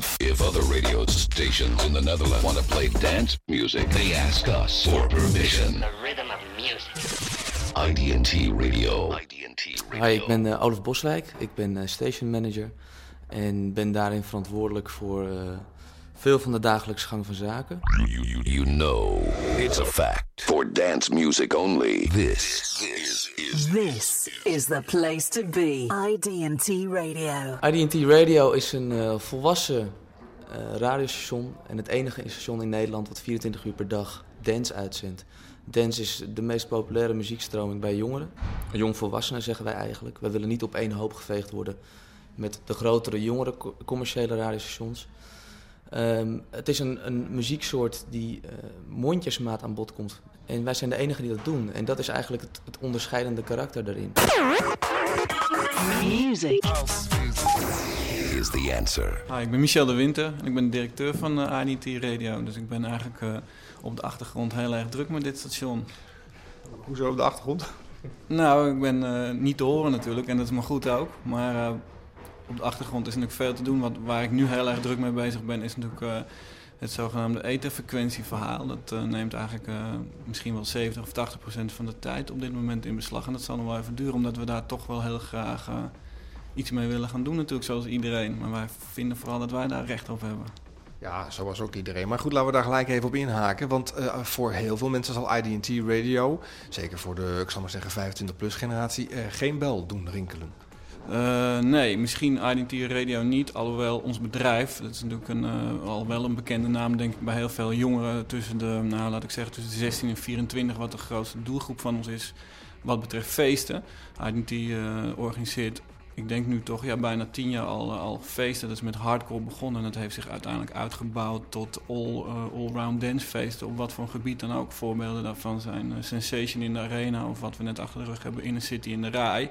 If other radio stations in the Netherlands want to play dance music, they ask us for permission. The rhythm of music. IDT Radio. IDT Radio. Hi, ik ben uh, Olaf Boswijk. Ik ben uh, station manager en ben daarin verantwoordelijk voor uh, veel van de dagelijkse gang van zaken. You, you, you know it's a fact. For dance music only, this, this is This is the place to be. IDT Radio. IDT Radio is een uh, volwassen uh, radiostation en het enige station in Nederland wat 24 uur per dag dance uitzendt. Dance is de meest populaire muziekstroming bij jongeren. Jongvolwassenen zeggen wij eigenlijk. Wij willen niet op één hoop geveegd worden met de grotere, jongere commerciële radiostations. Um, het is een, een muzieksoort die uh, mondjesmaat aan bod komt. En wij zijn de enigen die dat doen. En dat is eigenlijk het, het onderscheidende karakter daarin. Music. is the answer. Hi, ik ben Michel de Winter en ik ben directeur van uh, IDT Radio. Dus ik ben eigenlijk uh, op de achtergrond heel erg druk met dit station. Hoezo op de achtergrond? Nou, ik ben uh, niet te horen natuurlijk en dat is maar goed ook. Maar op de achtergrond is natuurlijk veel te doen. Wat, waar ik nu heel erg druk mee bezig ben, is natuurlijk uh, het zogenaamde etherfrequentieverhaal. Dat uh, neemt eigenlijk uh, misschien wel 70 of 80 procent van de tijd op dit moment in beslag. En dat zal nog wel even duren, omdat we daar toch wel heel graag iets mee willen gaan doen natuurlijk, zoals iedereen. Maar wij vinden vooral dat wij daar recht op hebben. Ja, zoals ook iedereen. Maar goed, laten we daar gelijk even op inhaken. Want voor heel veel mensen zal IDT Radio, zeker voor de, ik zal maar zeggen, 25-plus generatie, geen bel doen rinkelen. Uh, nee, misschien IDT Radio niet. Alhoewel ons bedrijf, dat is natuurlijk een, uh, al wel een bekende naam denk ik bij heel veel jongeren tussen de, nou laat ik zeggen tussen de 16 en 24, wat de grootste doelgroep van ons is wat betreft feesten. IDT uh, organiseert, ik denk nu toch ja, bijna tien jaar al, al feesten. Dat is met hardcore begonnen en dat heeft zich uiteindelijk uitgebouwd tot all, all-round dance feesten. Op wat voor gebied dan ook. Voorbeelden daarvan zijn Sensation in de Arena of wat we net achter de rug hebben in de City in de Rai.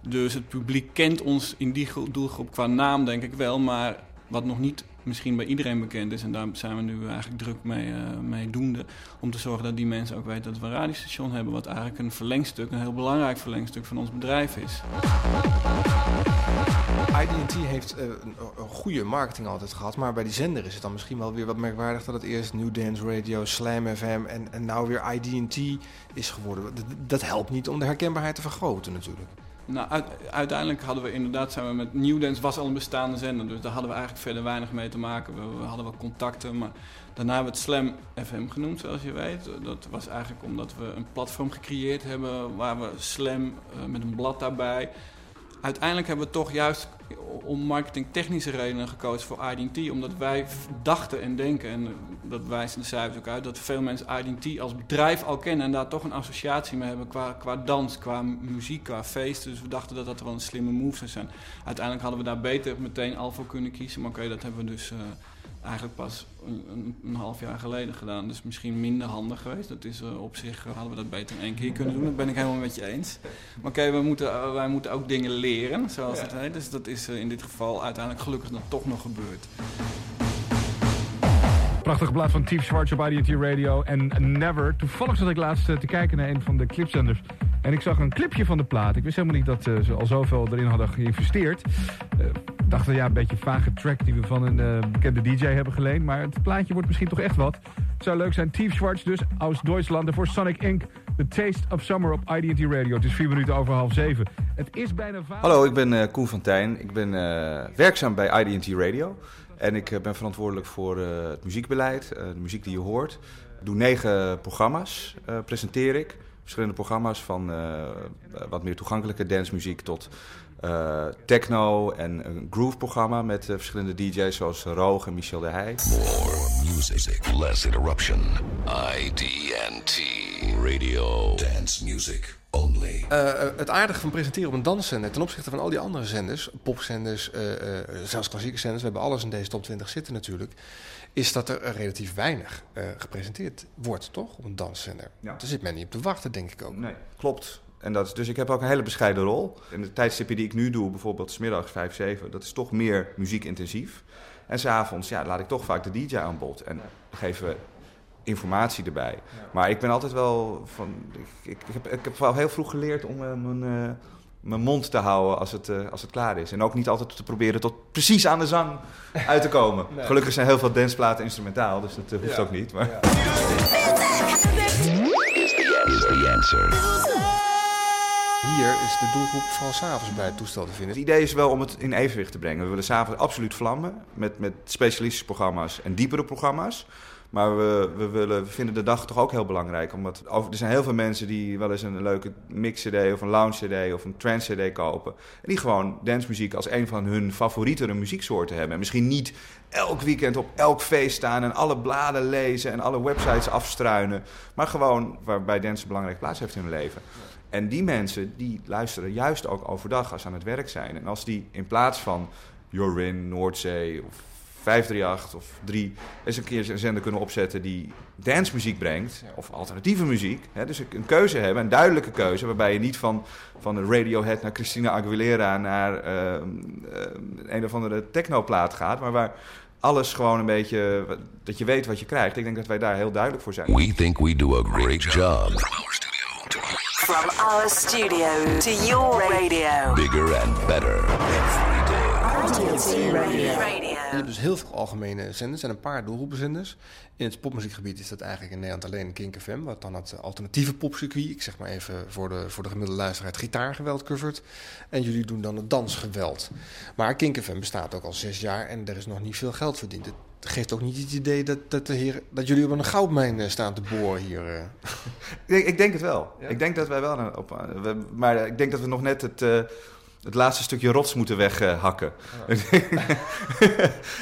Dus het publiek kent ons in die doelgroep qua naam denk ik wel. Maar wat nog niet misschien bij iedereen bekend is... en daar zijn we nu eigenlijk druk mee, uh, mee doende... om te zorgen dat die mensen ook weten dat we een radiostation hebben... wat eigenlijk een verlengstuk, een heel belangrijk verlengstuk van ons bedrijf is. IDT heeft uh, een, goede marketing altijd gehad... maar bij die zender is het dan misschien wel weer wat merkwaardig... dat het eerst New Dance Radio, Slam FM en, en nou weer IDT is geworden. Dat helpt niet om de herkenbaarheid te vergroten natuurlijk. Nou, uit, uiteindelijk hadden we inderdaad, zijn we met Newdance was al een bestaande zender, dus daar hadden we eigenlijk verder weinig mee te maken. We, hadden wel contacten, maar daarna hebben we het Slam FM genoemd, zoals je weet. Dat was eigenlijk omdat we een platform gecreëerd hebben waar we Slam uh, met een blad daarbij. Uiteindelijk hebben we toch juist om marketingtechnische redenen gekozen voor IDT. Omdat wij dachten en denken, en dat wijzen de cijfers ook uit, dat veel mensen IDT als bedrijf al kennen en daar toch een associatie mee hebben qua, qua dans, qua muziek, qua feesten. Dus we dachten dat dat wel een slimme move zou zijn. Uiteindelijk hadden we daar beter meteen al voor kunnen kiezen. Maar oké, dat hebben we dus uh, eigenlijk pas een, een, een, half jaar geleden gedaan. Dus misschien minder handig geweest. Dat is uh, op zich, uh, hadden we dat beter in één keer kunnen doen. Dat ben ik helemaal met je eens. Maar oké, okay, we moeten, wij moeten ook dingen leren, zoals ja. het heet. Dus dat is in dit geval uiteindelijk gelukkig dan toch nog gebeurd. Prachtige plaat van Tief Schwartz op IDT Radio en Never. Toevallig zat ik laatst te kijken naar een van de clipzenders. En ik zag een clipje van de plaat. Ik wist helemaal niet dat ze al zoveel erin hadden geïnvesteerd. Uh, ik dacht, ja, een beetje vage track die we van een uh, bekende DJ hebben geleend. Maar het plaatje wordt misschien toch echt wat. Het zou leuk zijn. Tief Schwartz dus, aus Duitsland. voor Sonic Inc. The Taste of Summer op IDT Radio. Het is vier minuten over half zeven. Het is bijna. Hallo, ik ben Koen van Tijn. Ik ben werkzaam bij IDT Radio. En ik ben verantwoordelijk voor uh, het muziekbeleid, uh, de muziek die je hoort. Ik doe negen programma's, uh, presenteer ik. Verschillende programma's van wat meer toegankelijke dancemuziek tot techno en een groove-programma met verschillende DJ's zoals Roog en Michel de Heij. More music, less interruption. IDNT Radio Dance Music. Only. Uh, het aardige van presenteren op een danszender ten opzichte van al die andere zenders, popzenders, uh, uh, zelfs klassieke zenders, we hebben alles in deze top 20 zitten natuurlijk, is dat er relatief weinig gepresenteerd wordt, toch? Op een danszender. Ja. Daar zit men niet op te wachten, denk ik ook. Nee, klopt. En dat is, dus ik heb ook een hele bescheiden rol. En de tijdstippen die ik nu doe, bijvoorbeeld smiddags 5, 7, dat is toch meer muziekintensief. En s'avonds, ja, laat ik toch vaak de DJ aan bod. En geven we informatie erbij. Ja. Maar ik ben altijd wel van. Ik, ik, ik, heb, ik heb wel heel vroeg geleerd om uh, mijn, uh, mijn mond te houden als het, eh, als het klaar is. En ook niet altijd te proberen tot precies aan de zang uit te komen. Gelukkig zijn heel veel danceplaten instrumentaal, dus dat eh, hoeft ook niet. Maar... Is the answer. Hier is de doelgroep van s'avonds bij het toestel te vinden. Het idee is wel om het in evenwicht te brengen. We willen s'avonds absoluut vlammen met, met specialistische programma's en diepere programma's. Maar we, we, willen, we vinden de dag toch ook heel belangrijk. Omdat er zijn heel veel mensen die wel eens een leuke mix-cd of een lounge-cd of een trance-cd kopen. En die gewoon dancemuziek als een van hun favoriete muzieksoorten hebben. En misschien niet elk weekend op elk feest staan en alle bladen lezen en alle websites afstruinen. Maar gewoon waarbij dance een belangrijke plaats heeft in hun leven. En die mensen die luisteren juist ook overdag als ze aan het werk zijn. En als die in plaats van Jorin, Noordzee of 538 of 3 eens een keer een zender kunnen opzetten die dancemuziek brengt, of alternatieve muziek. Hè, dus een keuze hebben, een duidelijke keuze, waarbij je niet van, van de Radiohead naar Christina Aguilera naar uh, uh, een of andere technoplaat gaat, maar waar alles gewoon een beetje, dat je weet wat je krijgt. Ik denk dat wij daar heel duidelijk voor zijn. We think we do a great job. From our studio to your radio. Bigger and better. IDT Radio. Je hebt dus heel veel algemene zenders en een paar doelgroepenzenders. In het popmuziekgebied is dat eigenlijk in Nederland alleen Kink FM, wat dan het alternatieve popcircuit, ik zeg maar even voor de, voor de gemiddelde luisteraar, het gitaargeweld covert. En jullie doen dan het dansgeweld. Maar Kink FM bestaat ook al zes jaar en er is nog niet veel geld verdiend. Het geeft ook niet het idee dat, dat, de heer, dat jullie op een goudmijn eh, staan te boren hier. eh. Ik denk, ik denk het wel. Ik denk dat wij wel op, eh, we- maar ik denk dat we nog net het, eh, het laatste stukje rots moeten weghakken.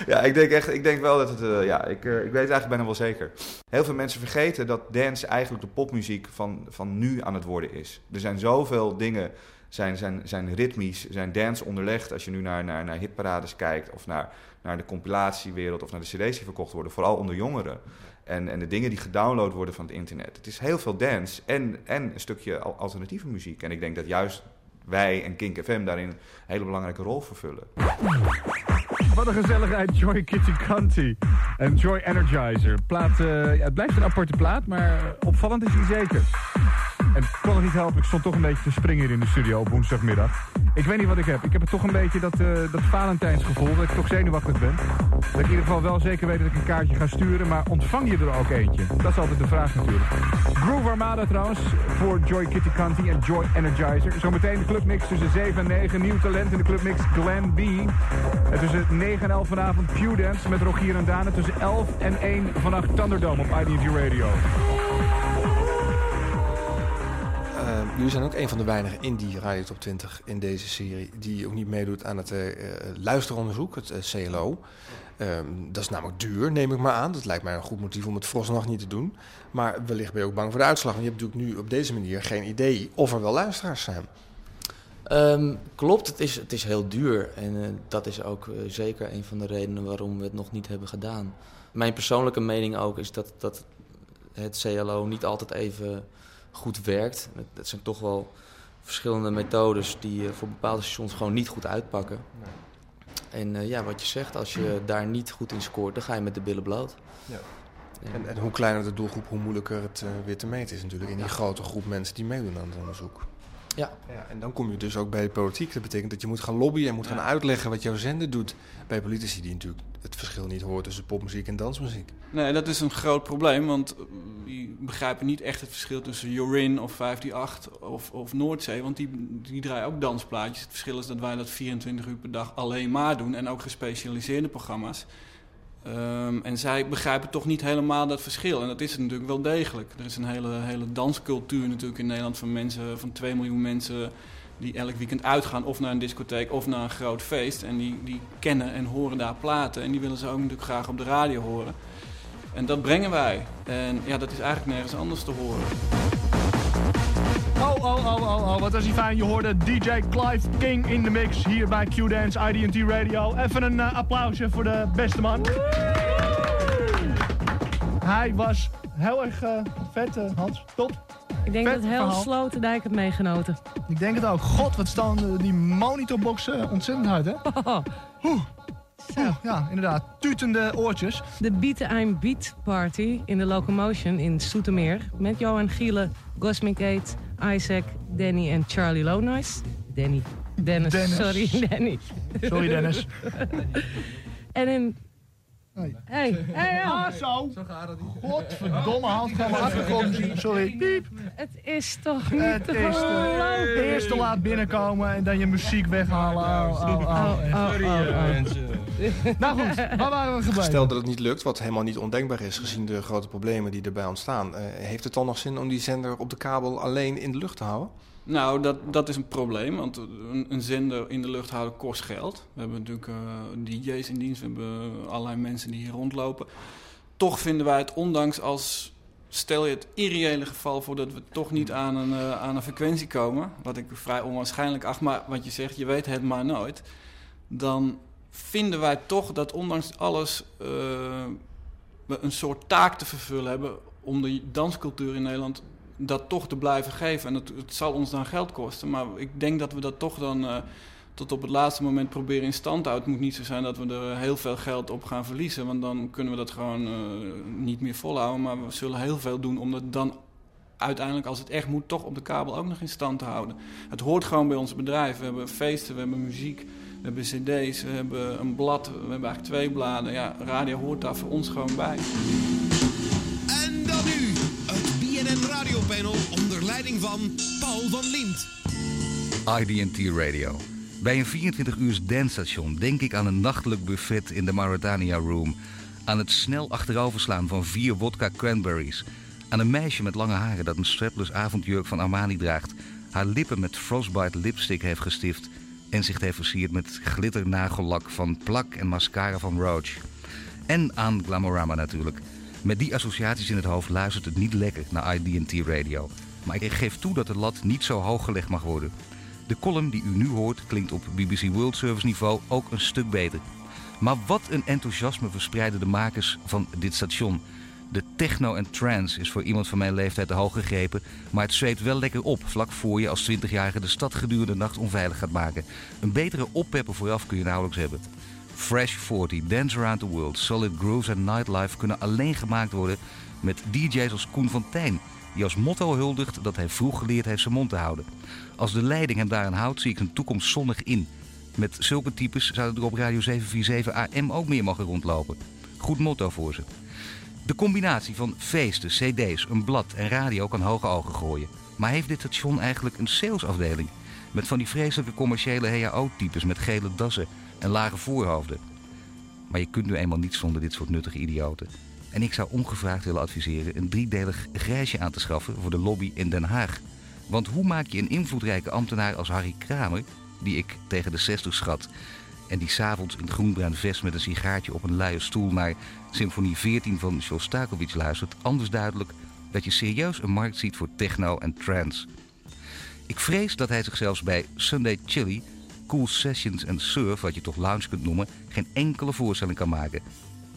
ja, ik denk echt, ik denk wel dat het, eh, ja, ik, eh, ik weet het eigenlijk bijna wel zeker. Heel veel mensen vergeten dat dance eigenlijk de popmuziek van, van nu aan het worden is. Er zijn zoveel dingen, zijn, zijn, zijn ritmisch, zijn dance onderlegd. Als je nu naar, naar, naar hitparades kijkt of naar, naar de compilatiewereld of naar de cd's die verkocht worden, vooral onder jongeren. En, en de dingen die gedownload worden van het internet. Het is heel veel dance en, en een stukje al- alternatieve muziek. En ik denk dat juist wij en Kink FM daarin een hele belangrijke rol vervullen. Wat een gezelligheid, Joy Kitty Canty. En Joy Energizer. Plaat, eh, het blijft een aparte plaat, maar opvallend is hij zeker. En ik kon het niet helpen, ik stond toch een beetje te springen hier in de studio op woensdagmiddag. Ik weet niet wat ik heb. Ik heb het toch een beetje dat, eh dat Valentijnsgevoel, dat ik toch zenuwachtig ben. Dat ik in ieder geval wel zeker weet dat ik een kaartje ga sturen, maar ontvang je er ook eentje? Dat is altijd de vraag natuurlijk. Groove Armada trouwens, voor Joy Kitty Canty en Joy Energizer. Zometeen de clubmix tussen 7 en 9. Nieuw talent in de clubmix Glen B. En tussen 9 en 11 vanavond Pew Dance met Rogier en Dane. Tussen 11 en 1 vannacht Thunderdome op IDT Radio. Jullie zijn ook een van de weinigen in die Radio Top 20 in deze serie die ook niet meedoet aan het eh, eh, luisteronderzoek, het eh, CLO. Ehm, dat is namelijk duur, neem ik maar aan. Dat lijkt mij een goed motief om het vooralsnog niet te doen. Maar wellicht ben je ook bang voor de uitslag. Want je hebt natuurlijk nu op deze manier geen idee of er wel luisteraars zijn. Ehm, klopt, het is, het is heel duur. En dat is ook zeker een van de redenen waarom we het nog niet hebben gedaan. Mijn persoonlijke mening ook is dat, dat het CLO niet altijd even goed werkt. Het zijn toch wel verschillende methodes die eh, voor bepaalde stations gewoon niet goed uitpakken. En eh, ja, wat je zegt, als je daar niet goed in scoort, dan ga je met de billen bloot. Ja. En- En, en hoe kleiner de doelgroep, hoe moeilijker het eh, weer te meten is natuurlijk. In die grote groep mensen die meedoen aan het onderzoek. Ja. Ja, en dan kom je dus ook bij de politiek. Dat betekent dat je moet gaan lobbyen en moet gaan uitleggen wat jouw zender doet. Bij politici die natuurlijk het verschil niet horen tussen popmuziek en dansmuziek. Nee, dat is een groot probleem, want eh, die begrijpen niet echt het verschil tussen Jorin of 538 of, of Noordzee, want die, die draaien ook dansplaatjes. Het verschil is dat wij dat 24 uur per dag alleen maar doen en ook gespecialiseerde programma's. Ehm, en zij begrijpen toch niet helemaal dat verschil. En dat is het natuurlijk wel degelijk. Er is een hele, hele danscultuur natuurlijk in Nederland van mensen, van 2 miljoen mensen die elk weekend uitgaan of naar een discotheek of naar een groot feest. En die, die kennen en horen daar platen en die willen ze ook natuurlijk graag op de radio horen. En dat brengen wij. En ja, dat is eigenlijk nergens anders te horen. Oh, oh, oh, oh, oh, wat was die fijn. Je hoorde DJ Clive King in de mix hier bij Q-Dance IDT Radio. Even een eh, applausje voor de beste man. Hij was heel erg eh, vet, eh, Hans. Top. Ik denk Vet dat heel verhaal. Sloterdijk het meegenoten. Ik denk het ook. God, wat staan die monitorboxen ontzettend hard, hè? Oeh. Oeh, ja, inderdaad. Tutende oortjes. De Beat I'm Beat Party in de Locomotion in Soetermeer. Met Johan Gielen, Cosmic 8, Isaac, Danny en Charlie Lownoise. Danny. Dennis, Dennis. sorry, Danny. Sorry, Dennis. en in... Hey. Hey. Ah, zo. Godverdomme, hand van mijn achtergrond. Sorry. Piep. Het is toch niet Het te is geloven. te, eerst te laat binnenkomen en dan je muziek weghalen. Oh, oh, oh. Oh, oh, oh, oh. Nou goed, waar waren we gebleven? Stel dat het niet lukt, wat helemaal niet ondenkbaar is gezien de grote problemen die erbij ontstaan. eh, heeft het dan nog zin om die zender op de kabel alleen in de lucht te houden? Nou, dat, dat is een probleem, want een, een zender in de lucht houden kost geld. We hebben natuurlijk eh, DJ's in dienst, we hebben allerlei mensen die hier rondlopen. Toch vinden wij het, ondanks als, stel je het irreële geval voor dat we toch niet aan een, eh, aan een frequentie komen, wat ik vrij onwaarschijnlijk acht, maar wat je zegt, je weet het maar nooit, dan vinden wij toch dat ondanks alles eh, we een soort taak te vervullen hebben om de danscultuur in Nederland dat toch te blijven geven. En het, het zal ons dan geld kosten, maar ik denk dat we dat toch dan eh, tot op het laatste moment proberen in stand te houden. Het moet niet zo zijn dat we er heel veel geld op gaan verliezen, want dan kunnen we dat gewoon eh, niet meer volhouden. Maar we zullen heel veel doen om dat dan uiteindelijk, als het echt moet, toch op de kabel ook nog in stand te houden. Het hoort gewoon bij ons bedrijf. We hebben feesten, we hebben muziek, hebben cd's, we hebben een blad, we hebben eigenlijk twee bladen. Ja, radio hoort daar voor ons gewoon bij. En dan nu het BNN Radiopanel onder leiding van Paul van Liemt. IDT Radio. Bij een 24 uur dansstation denk ik aan een nachtelijk buffet in de Mauritania Room. Aan het snel achteroverslaan van vier vodka cranberries. Aan een meisje met lange haren dat een strapless avondjurk van Armani draagt. Haar lippen met frostbite lipstick heeft gestift. En zich heeft versierd met glitternagellak van plak en mascara van Roach. En aan Glamorama natuurlijk. Met die associaties in het hoofd luistert het niet lekker naar IDT Radio. Maar ik geef toe dat de lat niet zo hoog gelegd mag worden. De column die u nu hoort klinkt op BBC World Service niveau ook een stuk beter. Maar wat een enthousiasme verspreiden de makers van dit station. De techno en trance is voor iemand van mijn leeftijd te hoog gegrepen, maar het zweet wel lekker op vlak voor je als 20-jarige de stad gedurende de nacht onveilig gaat maken. Een betere oppeppen vooraf kun je nauwelijks hebben. Fresh 40, Dance Around the World, Solid Grooves en Nightlife kunnen alleen gemaakt worden met DJ's als Koen van Tijn, die als motto huldigt dat hij vroeg geleerd heeft zijn mond te houden. Als de leiding hem daaraan houdt, zie ik zijn toekomst zonnig in. Met zulke types zouden er op Radio 747 AM ook meer mogen rondlopen. Goed motto voor ze. De combinatie van feesten, cd's, een blad en radio kan hoge ogen gooien. Maar heeft dit station eigenlijk een salesafdeling? Met van die vreselijke commerciële HAO-types met gele dassen en lage voorhoofden. Maar je kunt nu eenmaal niet zonder dit soort nuttige idioten. En ik zou ongevraagd willen adviseren een driedelig grijsje aan te schaffen voor de lobby in Den Haag. Want hoe maak je een invloedrijke ambtenaar als Harry Kramer, die ik tegen de 60 schat, en die s'avonds in groenbruin vest met een sigaartje op een luie stoel naar Symfonie 14 van Shostakovich luistert, anders duidelijk dat je serieus een markt ziet voor techno en trance. Ik vrees dat hij zich zelfs bij Sunday Chili, Cool Sessions en Surf, wat je toch lounge kunt noemen, geen enkele voorstelling kan maken.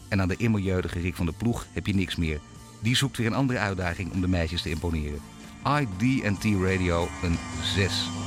En aan de immer jeugdige Rick van de Ploeg heb je niks meer. Die zoekt weer een andere uitdaging om de meisjes te imponeren. ID&T Radio een 6.